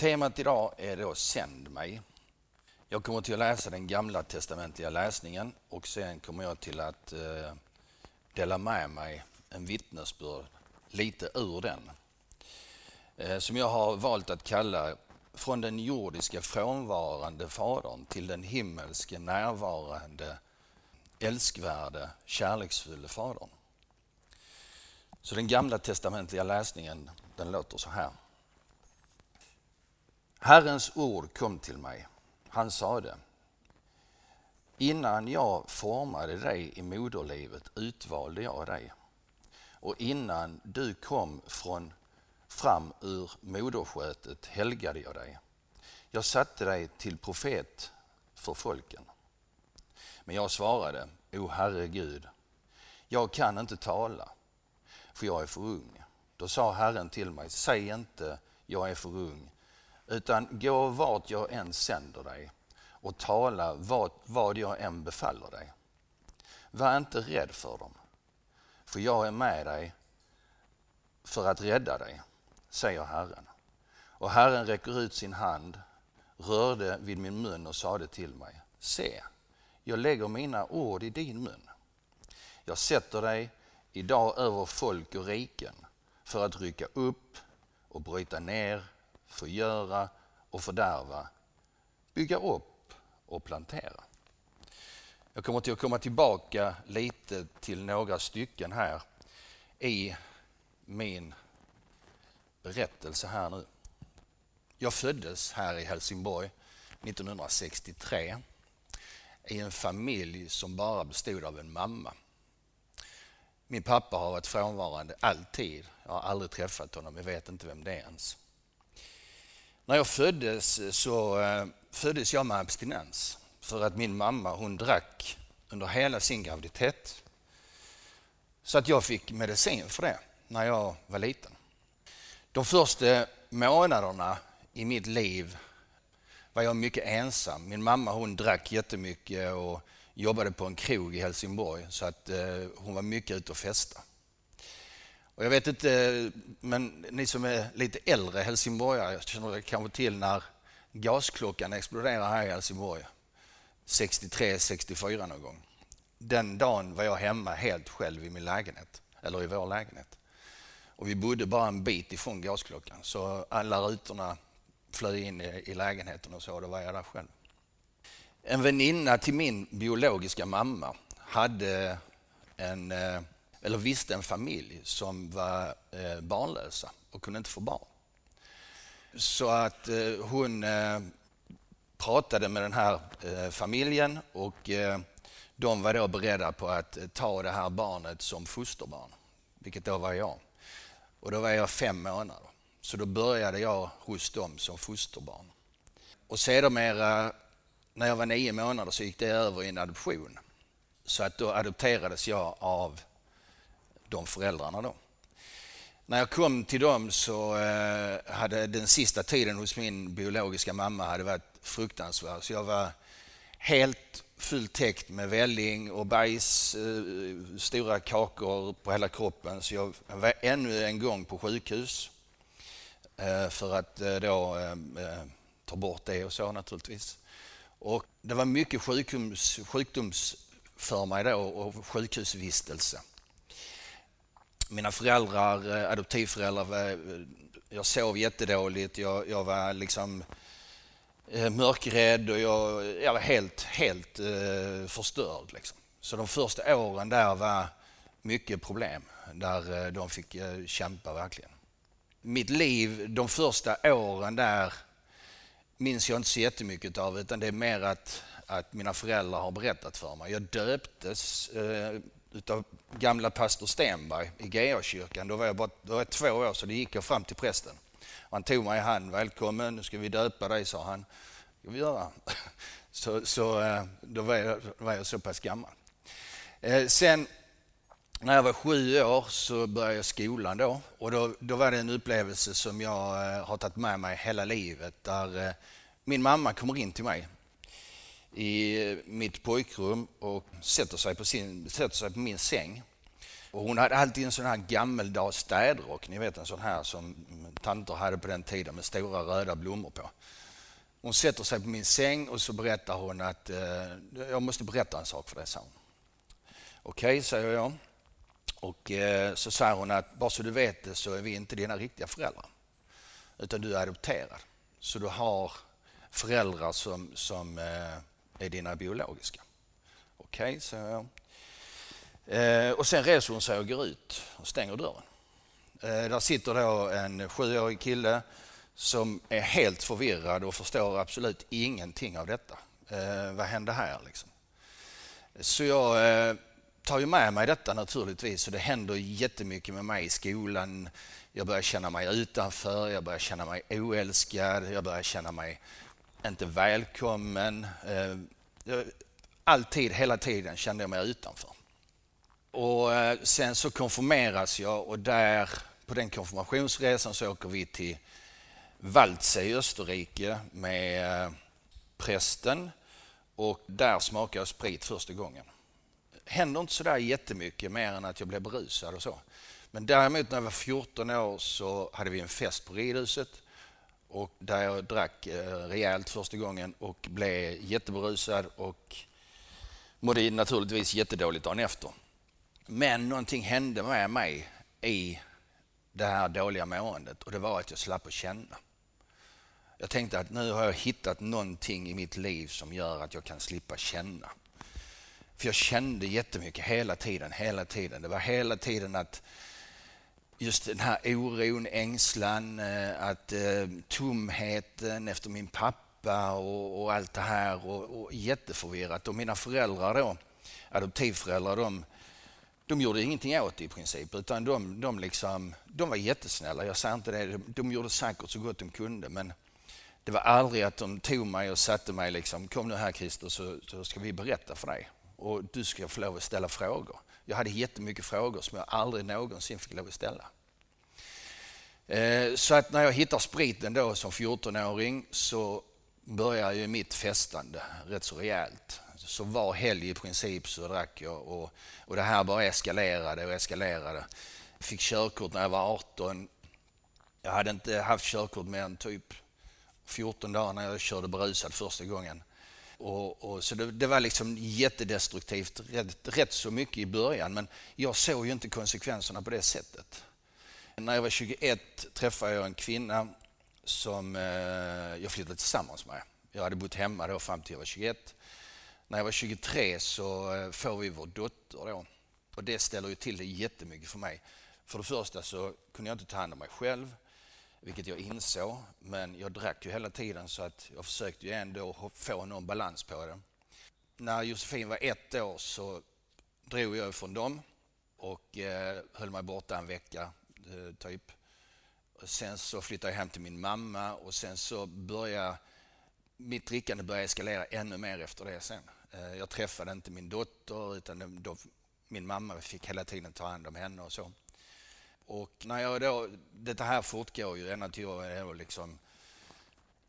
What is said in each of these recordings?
Temat idag är då Sänd mig. Jag kommer till att läsa den gamla testamentliga läsningen och sen kommer jag till att eh, dela med mig en vittnesbörd lite ur den. Eh, som jag har valt att kalla Från den jordiska frånvarande Fadern till den himmelske närvarande älskvärde, kärleksfulla Fadern. Så den gamla testamentliga läsningen den låter så här. Herrens ord kom till mig. Han sade Innan jag formade dig i moderlivet utvalde jag dig. Och innan du kom från, fram ur moderskötet helgade jag dig. Jag satte dig till profet för folken. Men jag svarade, O Herre Gud, jag kan inte tala, för jag är för ung. Då sa Herren till mig, säg inte, jag är för ung, utan gå vart jag än sänder dig och tala vad, vad jag än befaller dig. Var inte rädd för dem, för jag är med dig för att rädda dig, säger Herren. Och Herren räcker ut sin hand, rörde vid min mun och sade till mig, se, jag lägger mina ord i din mun. Jag sätter dig idag över folk och riken för att rycka upp och bryta ner, förgöra och fördärva, bygga upp och plantera. Jag kommer till att komma tillbaka lite till några stycken här i min berättelse här nu. Jag föddes här i Helsingborg 1963 i en familj som bara bestod av en mamma. Min pappa har varit frånvarande alltid. Jag har aldrig träffat honom, jag vet inte vem det är ens. När jag föddes så eh, föddes jag med abstinens för att min mamma hon drack under hela sin graviditet. Så att jag fick medicin för det när jag var liten. De första månaderna i mitt liv var jag mycket ensam. Min mamma hon drack jättemycket och jobbade på en krog i Helsingborg så att eh, hon var mycket ute och festa. Och jag vet inte, men ni som är lite äldre helsingborgare känner kanske till när gasklockan exploderade här i Helsingborg. 63, 64 någon gång. Den dagen var jag hemma helt själv i min lägenhet, eller i vår lägenhet. Och vi bodde bara en bit ifrån gasklockan så alla rutorna flög in i, lägenheten och så, då var jag där själv. En väninna till min biologiska mamma hade en, eh, eller visste en familj som var eh, barnlösa och kunde inte få barn. Så att eh, hon eh, pratade med den här familjen och de var då beredda på att ta det här barnet som fosterbarn, vilket då var jag. Och då var jag fem månader. Så då började jag hos dem som fosterbarn. Och sedermera, när jag var nio månader, så gick det över i en adoption. Så att då adopterades jag av de föräldrarna. Då. När jag kom till dem så eh, hade den sista tiden hos min biologiska mamma hade varit fruktansvärd. Så jag var helt fullt täckt med välling och bajs, eh, stora kakor på hela kroppen. Så jag var ännu en gång på sjukhus eh, för att då ta bort det och så naturligtvis. Och det var mycket sjukdoms, sjukdoms för mig då och sjukhusvistelse. Mina föräldrar, eh, adoptivföräldrar, jag sov jättedåligt. Jag, jag var liksom eh, mörkrädd och jag, jag var helt, helt eh, förstörd. Liksom. Så de första åren där var mycket problem, där eh, de fick eh, kämpa verkligen. Mitt liv de första åren där minns jag inte så jättemycket av utan det är mer att att mina föräldrar har berättat för mig. Jag döptes eh, utav gamla pastor Stenberg i GA-kyrkan. Då var jag, bara, då var jag två år, så det gick jag fram till prästen. Han tog mig i hand. Välkommen, nu ska vi döpa dig, sa han. Det ska vi göra. Så, så eh, då, var jag, då var jag så pass gammal. Eh, sen när jag var sju år så började jag skolan då. Och då, då var det en upplevelse som jag eh, har tagit med mig hela livet. Där min mamma kommer in till mig i mitt pojkrum och sätter sig på, sin, sätter sig på min säng. Och hon hade alltid en sån här gammeldags städrock, ni vet en sån här som tanter hade på den tiden med stora röda blommor på. Hon sätter sig på min säng och så berättar hon att eh, jag måste berätta en sak för dig, sa hon. Okej, okay, säger jag. Och eh, så säger hon att bara så du vet det så är vi inte dina riktiga föräldrar. Utan du är adopterad. Så du har föräldrar som, som eh, är dina biologiska. Okej, okay, säger jag. Eh, och sen reser hon sig och går ut och stänger dörren. Eh, där sitter då en sjuårig kille som är helt förvirrad och förstår absolut ingenting av detta. Eh, vad hände här liksom? Så jag eh, tar ju med mig detta naturligtvis och det händer jättemycket med mig i skolan. Jag börjar känna mig utanför, jag börjar känna mig oälskad, jag börjar känna mig inte välkommen. Eh, alltid, hela tiden kände jag mig utanför. Och eh, sen så konfirmeras jag och där på den konfirmationsresan så åker vi till Waldsee i Österrike med eh, prästen och där smakar jag sprit första gången. Det händer inte sådär jättemycket mer än att jag blev berusad och så. Men däremot när jag var 14 år så hade vi en fest på ridhuset och där jag drack eh, rejält första gången och blev jätteberusad och mådde naturligtvis jättedåligt dagen efter. Men någonting hände med mig i det här dåliga måendet och det var att jag slapp att känna. Jag tänkte att nu har jag hittat någonting i mitt liv som gör att jag kan slippa känna. För jag kände jättemycket hela tiden, hela tiden. Det var hela tiden att just den här oron, ängslan, eh, att eh, tomheten efter min pappa och, och allt det här och, och jätteförvirrat. Och mina föräldrar då, adoptivföräldrar, de, de gjorde ingenting åt det i princip utan de, de, liksom, de var jättesnälla. Jag säger inte det, de, de gjorde säkert så gott de kunde men det var aldrig att de tog mig och satte mig liksom, kom nu här Christer så, så ska vi berätta för dig och du ska få lov att ställa frågor. Jag hade jättemycket frågor som jag aldrig någonsin fick lov att ställa. Eh, så att när jag hittar spriten då som 14-åring så börjar ju mitt festande rätt så rejält. Så var helg i princip så drack jag och, och det här bara eskalerade och eskalerade. Jag fick körkort när jag var 18. Jag hade inte haft körkort mer än typ 14 dagar när jag körde berusad första gången. Och, och, så det, det, var liksom jättedestruktivt, rätt, rätt så mycket i början, men jag såg ju inte konsekvenserna på det sättet. När jag var 21 träffade jag en kvinna som eh, jag flyttade tillsammans med. Jag hade bott hemma då fram till jag var 21. När jag var 23 så eh, får vi vår dotter då. Och det ställer ju till det jättemycket för mig. För det första så kunde jag inte ta hand om mig själv vilket jag insåg. Men jag drack ju hela tiden så att jag försökte ju ändå få någon balans på det. När Josefin var ett år så drog jag från dem och eh, höll mig borta en vecka eh, typ. Sen så flyttade jag hem till min mamma och sen så började mitt drickande började eskalera ännu mer efter det sen. Eh, jag träffade inte min dotter utan då, min mamma fick hela tiden ta hand om henne och så. Och när jag då, detta här fortgår ju ända till jag är liksom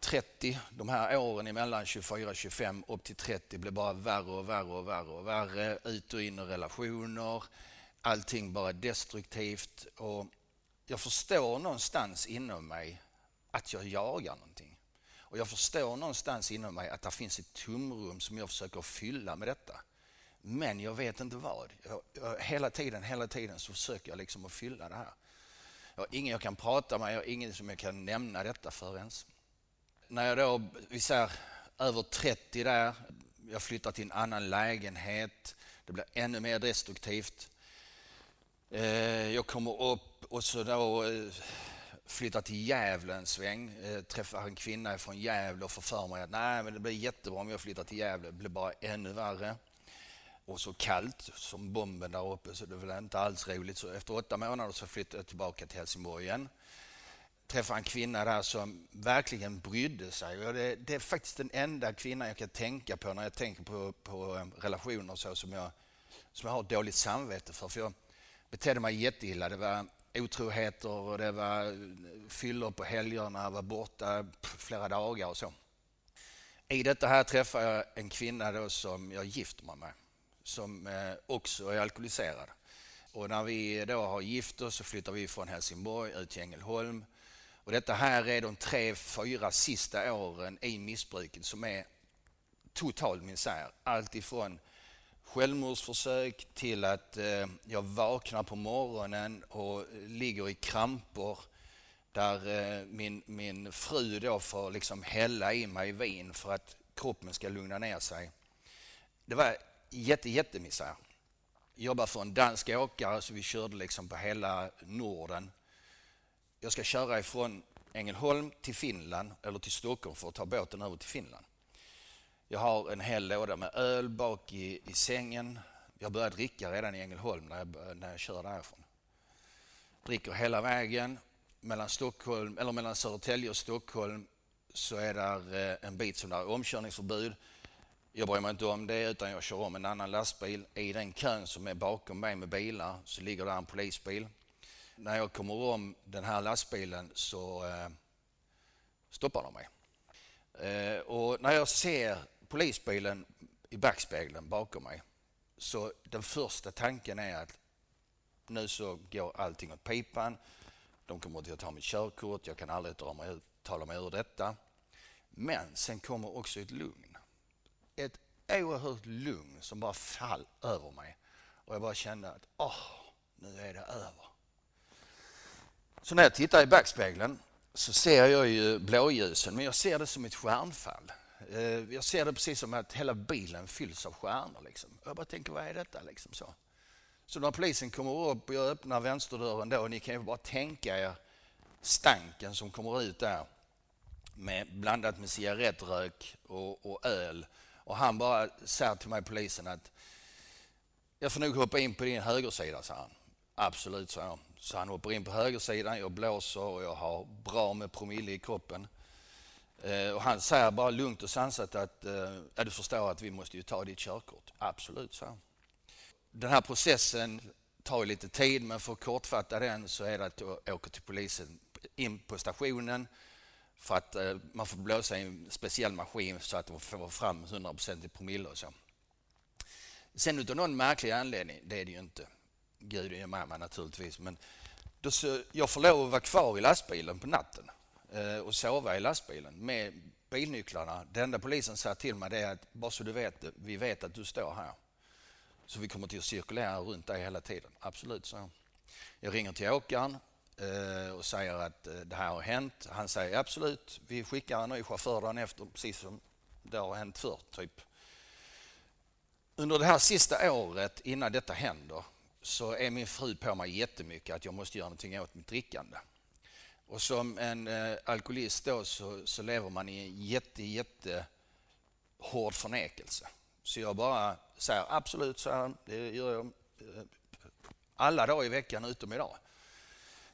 30. De här åren emellan 24, 25 upp till 30 blev bara värre och värre och värre och värre. Ut och in i relationer. Allting bara destruktivt. Och jag förstår någonstans inom mig att jag jagar någonting. Och jag förstår någonstans inom mig att det finns ett tomrum som jag försöker fylla med detta. Men jag vet inte vad. Jag, jag, hela tiden, hela tiden så försöker jag liksom att fylla det här. Jag har ingen jag kan prata med, jag har ingen som jag kan nämna detta för ens. När jag då, vi säger över 30 där, jag flyttar till en annan lägenhet, det blir ännu mer destruktivt. Eh, jag kommer upp och så då eh, flyttar till Gävle en sväng, eh, träffar en kvinna från Gävle och får för mig att nej, men det blir jättebra om jag flyttar till Gävle, det blir bara ännu värre och så kallt som bomben där uppe så det var inte alls roligt. Så efter åtta månader så flyttade jag tillbaka till Helsingborg igen. Träffade en kvinna där som verkligen brydde sig. Och det, det, är faktiskt den enda kvinnan jag kan tänka på när jag tänker på, på eh, relationer relationer så som jag, som jag har dåligt samvete för. För jag betedde mig jätteilla. Det var otroheter och det var eh, fyllor på helgerna, jag var borta flera dagar och så. I detta här träffade jag en kvinna då som jag gifte mig med som eh, också är alkoholiserad. Och när vi då har gift oss så flyttar vi från Helsingborg ut till Ängelholm. Och detta här är de tre, fyra sista åren i missbruket som är total misär. Allt ifrån självmordsförsök till att eh, jag vaknar på morgonen och ligger i kramper där eh, min, min fru då får liksom hälla i mig vin för att kroppen ska lugna ner sig. Det var jätte, jättemisär. Jag jobbade för en dansk åkare så vi körde liksom på hela Norden. Jag ska köra ifrån Ängelholm till Finland eller till Stockholm för att ta båten över till Finland. Jag har en hel låda med öl bak i, i sängen. Jag började dricka redan i Ängelholm när jag, när jag kör därifrån. Dricker hela vägen. Mellan, Stockholm, eller mellan Södertälje och Stockholm så är det eh, en bit som är omkörningsförbud. Jag bryr mig inte om det utan jag kör om en annan lastbil. I den kön som är bakom mig med bilar så ligger där en polisbil. När jag kommer om den här lastbilen så eh, stoppar de mig. Eh, och när jag ser polisbilen i backspegeln bakom mig så den första tanken är att nu så går allting åt pipan. De kommer att ta mitt körkort, jag kan aldrig dra mig, tala mig ur detta. Men sen kommer också ett lugn. Ett oerhört lugn som bara fall över mig. Och jag bara kände att åh, nu är det över. Så när jag tittar i backspegeln så ser jag ju blåljusen, men jag ser det som ett stjärnfall. Eh, jag ser det precis som att hela bilen fylls av stjärnor. Liksom. Jag bara tänker, vad är detta? Liksom så. så när polisen kommer upp och jag öppnar vänsterdörren då, och ni kan ju bara tänka er stanken som kommer ut där med, blandat med cigarettrök och, och öl. Och han bara säger till mig, polisen, att jag får nog hoppa in på din högersida, sa han. Absolut, sa jag. Så han hoppar in på högersidan, jag blåser och jag har bra med promille i kroppen. Eh, och han säger bara lugnt och sansat att eh, du förstår att vi måste ju ta ditt körkort. Absolut, sa han. Den här processen tar lite tid men för att kortfatta den så är det att jag åker till polisen in på stationen för att eh, man får blåsa i en speciell maskin så att de får fram 100% i promille och så. Sen utav någon märklig anledning, det är det ju inte, Gud är med mig naturligtvis, men då så, jag får lov att vara kvar i lastbilen på natten Eh, och sova i lastbilen med bilnycklarna. Det enda polisen säger till mig är att bara så du vet vi vet att du står här. Så vi kommer till att cirkulera runt dig hela tiden. Absolut, så. Jag ringer till åkaren Eh, och säger att eh, det här har hänt. Han säger absolut, vi skickar en ny chaufför dagen efter precis som det har hänt förr. Typ. Under det här sista året innan detta händer så är min fru på mig jättemycket att jag måste göra någonting åt mitt drickande. Och som en eh, alkoholist då så, så, lever man i en jätte, jätte hård förnekelse. Så jag bara säger absolut, så här, det gör jag eh, alla dagar i veckan utom idag.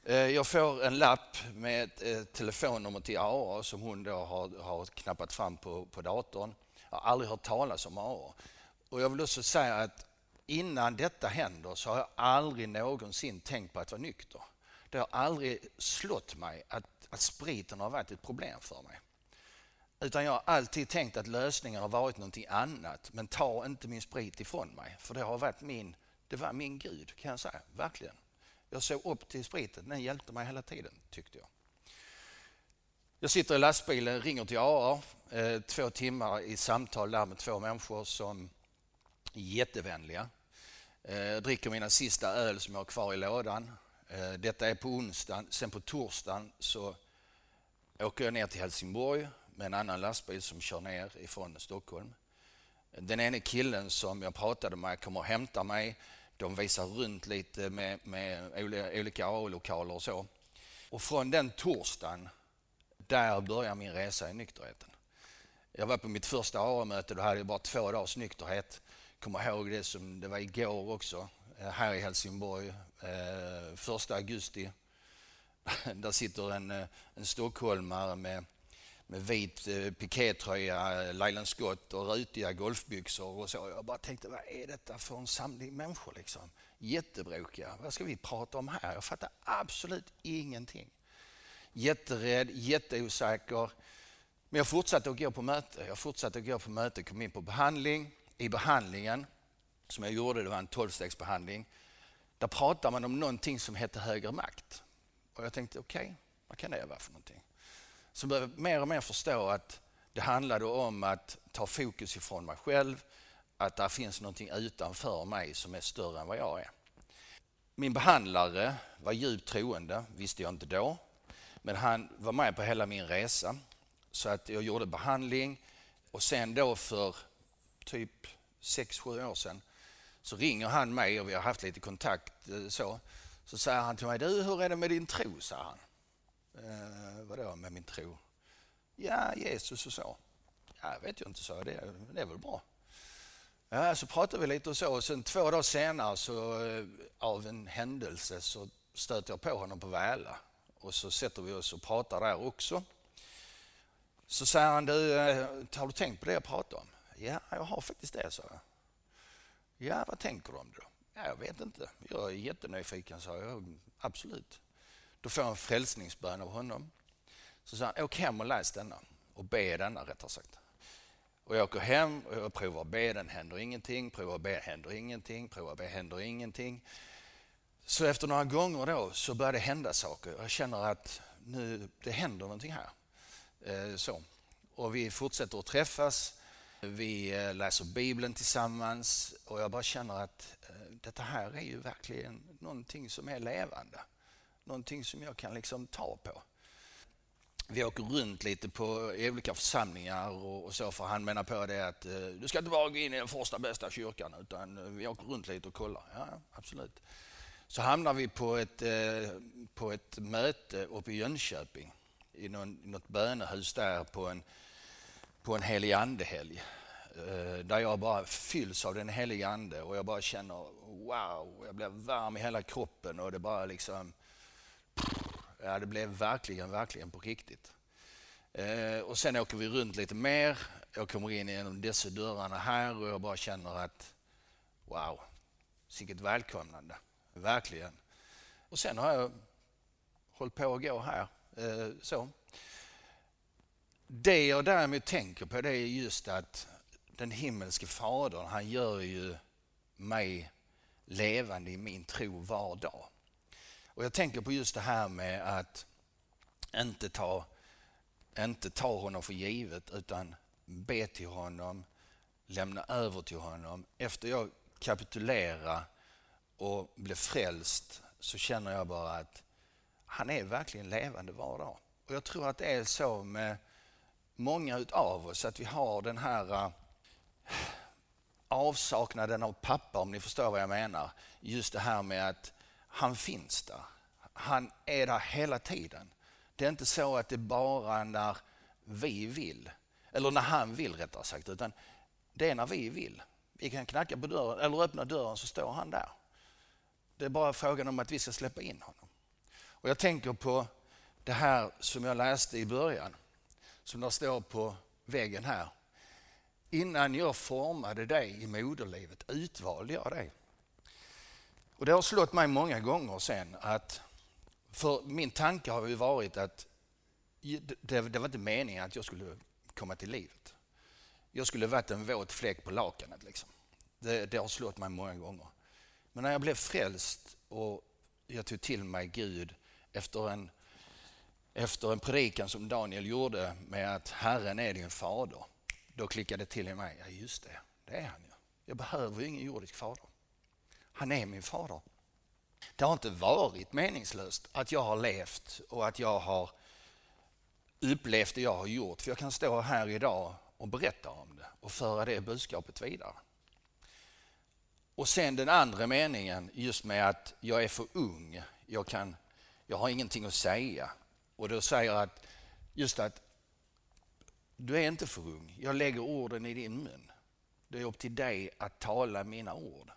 Eh, jag får en lapp med ett, ett telefonnummer till AA som hon då har, har knappat fram på, på datorn. Jag har aldrig hört talas om AA. Och jag vill också säga att innan detta händer så har jag aldrig någonsin tänkt på att vara nykter. Det har aldrig slått mig att, att spriten har varit ett problem för mig. Utan jag har alltid tänkt att lösningen har varit någonting annat. Men ta inte min sprit ifrån mig. För det har varit min, det var min Gud kan jag säga. Verkligen. Jag såg upp till spriten. Den hjälpte mig hela tiden tyckte jag. Jag sitter i lastbilen, ringer till AA. Eh, två timmar i samtal där med två människor som är jättevänliga. Eh, dricker mina sista öl som jag har kvar i lådan. Eh, detta är på onsdagen. Sen på torsdagen så åker jag ner till Helsingborg med en annan lastbil som kör ner ifrån Stockholm. Den ene killen som jag pratade med kommer och hämtar mig. De visar runt lite med, med olika A-lokaler och så. Och från den torsdagen, där börjar min resa i nykterheten. Jag var på mitt första AA-möte, då hade jag bara två dagars nykterhet. Kommer ihåg det som det var igår också. Eh, här i Helsingborg, eh, första augusti. Där sitter en, eh, en stockholmare med, med vit eh, pikétröja, Leyland Scott och rutiga golfbyxor och så. Jag bara tänkte, vad är detta för en samling människor liksom? Jättebråkiga. Vad ska vi prata om här? Jag fattar absolut ingenting. Jätterädd, jätteosäker. Men jag fortsatte att gå på möte. Jag fortsatte att gå på möte, kom in på behandling. I behandlingen som jag gjorde, det var en tolvstegsbehandling. där pratar man om någonting som heter högre makt. Och jag tänkte, okej, okay, vad kan det vara för någonting? Så började jag mer och mer förstå att det handlade om att ta fokus ifrån mig själv, att det finns någonting utanför mig som är större än vad jag är. Min behandlare var djupt troende, visste jag inte då. Men han var med på hela min resa. Så att jag gjorde behandling och sen då för typ 6-7 år sedan så ringer han mig och vi har haft lite kontakt. Eh, så, så säger han till mig, du hur är det med din tro? sa han. Eh, vadå med min tro? Ja, Jesus och så. Ja, vet jag inte, så det, det är väl bra. Ja, så pratade vi lite och så. Och sen två dagar senare, så, eh, av en händelse, så stöter jag på honom på Väla. Och så sätter vi oss och pratar där också. Så säger han, du, eh, har du tänkt på det jag pratade om? Ja, jag har faktiskt det, sa jag. Ja, vad tänker du om det då? Ja, jag vet inte. Jag är jättenyfiken, sa jag. Absolut. Då får jag en frälsningsbön av honom. Så sa han, åk hem och läs denna. Och be denna, rättare sagt. Och jag åker hem och jag provar att be, den händer ingenting. Provar att be, händer ingenting. Provar att be, händer ingenting. Så efter några gånger då så börjar det hända saker. Jag känner att nu, det händer någonting här. Eh, så. Och vi fortsätter att träffas. Vi eh, läser Bibeln tillsammans och jag bara känner att eh, detta här är ju verkligen någonting som är levande. Någonting som jag kan liksom ta på vi åker runt lite på olika församlingar och, och så för han menar på det att eh, du ska inte bara gå in i den första bästa kyrkan utan eh, vi åker runt lite och kollar. Ja, absolut. Så hamnar vi på ett, eh, på ett möte uppe i Jönköping i någon, något bönehus där på en, på en helig andehelg. Eh, där jag bara fylls av den helige ande och jag bara känner wow, jag blir varm i hela kroppen och det bara liksom Ja, det blev verkligen, verkligen på riktigt. Eh, och sen åker vi runt lite mer. Jag kommer in genom dessa dörrarna här och jag bara känner att wow, vilket välkomnande. Verkligen. Och sen har jag hållit på att gå här. Eh, så. Det jag däremot tänker på det är just att den himmelske fadern han gör ju mig levande i min tro var dag. Och jag tänker på just det här med att inte ta, inte ta honom för givet utan be till honom, lämna över till honom. Efter jag kapitulerar och blir frälst så känner jag bara att han är verkligen levande var dag. Och jag tror att det är så med många av oss att vi har den här eh, avsaknaden av pappa om ni förstår vad jag menar. Just det här med att han finns där. Han är där hela tiden. Det är inte så att det är bara när vi vill, eller när han vill rättare sagt, utan det är när vi vill. Vi kan knacka på dörren eller öppna dörren så står han där. Det är bara frågan om att vi ska släppa in honom. Och Jag tänker på det här som jag läste i början, som där står på väggen här. Innan jag formade dig i moderlivet utvalde jag dig. Och Det har slått mig många gånger sen att, för min tanke har ju varit att det, det var inte meningen att jag skulle komma till livet. Jag skulle varit en våt fläck på lakanet. Liksom. Det, det har slått mig många gånger. Men när jag blev frälst och jag tog till mig Gud efter en, efter en predikan som Daniel gjorde med att Herren är din fader. Då klickade det till i mig, ja just det, det är han ju. Jag behöver ju ingen jordisk fader. Han är min fader. Det har inte varit meningslöst att jag har levt och att jag har upplevt det jag har gjort. För jag kan stå här idag och berätta om det och föra det budskapet vidare. Och sen den andra meningen just med att jag är för ung. Jag, kan, jag har ingenting att säga. Och då säger jag att just att du är inte för ung. Jag lägger orden i din mun. Det är upp till dig att tala mina ord.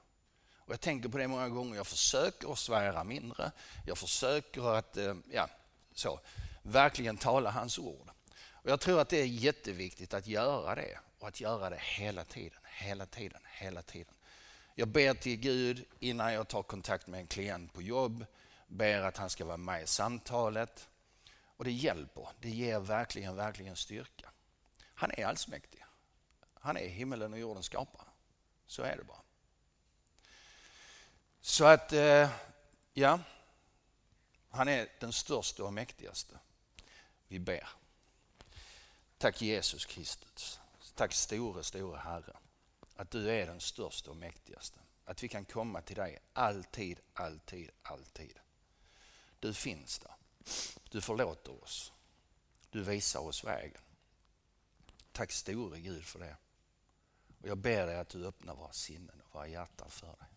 Och jag tänker på det många gånger. Jag försöker att svära mindre. Jag försöker att eh, ja, så, verkligen tala hans ord. Och Jag tror att det är jätteviktigt att göra det och att göra det hela tiden, hela tiden, hela tiden. Jag ber till Gud innan jag tar kontakt med en klient på jobb, ber att han ska vara med i samtalet. Och det hjälper. Det ger verkligen, verkligen styrka. Han är allsmäktig. Han är himmelen och jordens skapare. Så är det bara. Så att, eh, ja, han är den största och mäktigaste. Vi ber. Tack Jesus Kristus. Tack store, store Herre. Att du är den största och mäktigaste. Att vi kan komma till dig alltid, alltid, alltid. Du finns där. Du förlåter oss. Du visar oss vägen. Tack store Gud för det. Och jag ber dig att du öppnar våra sinnen och våra hjärtan för dig.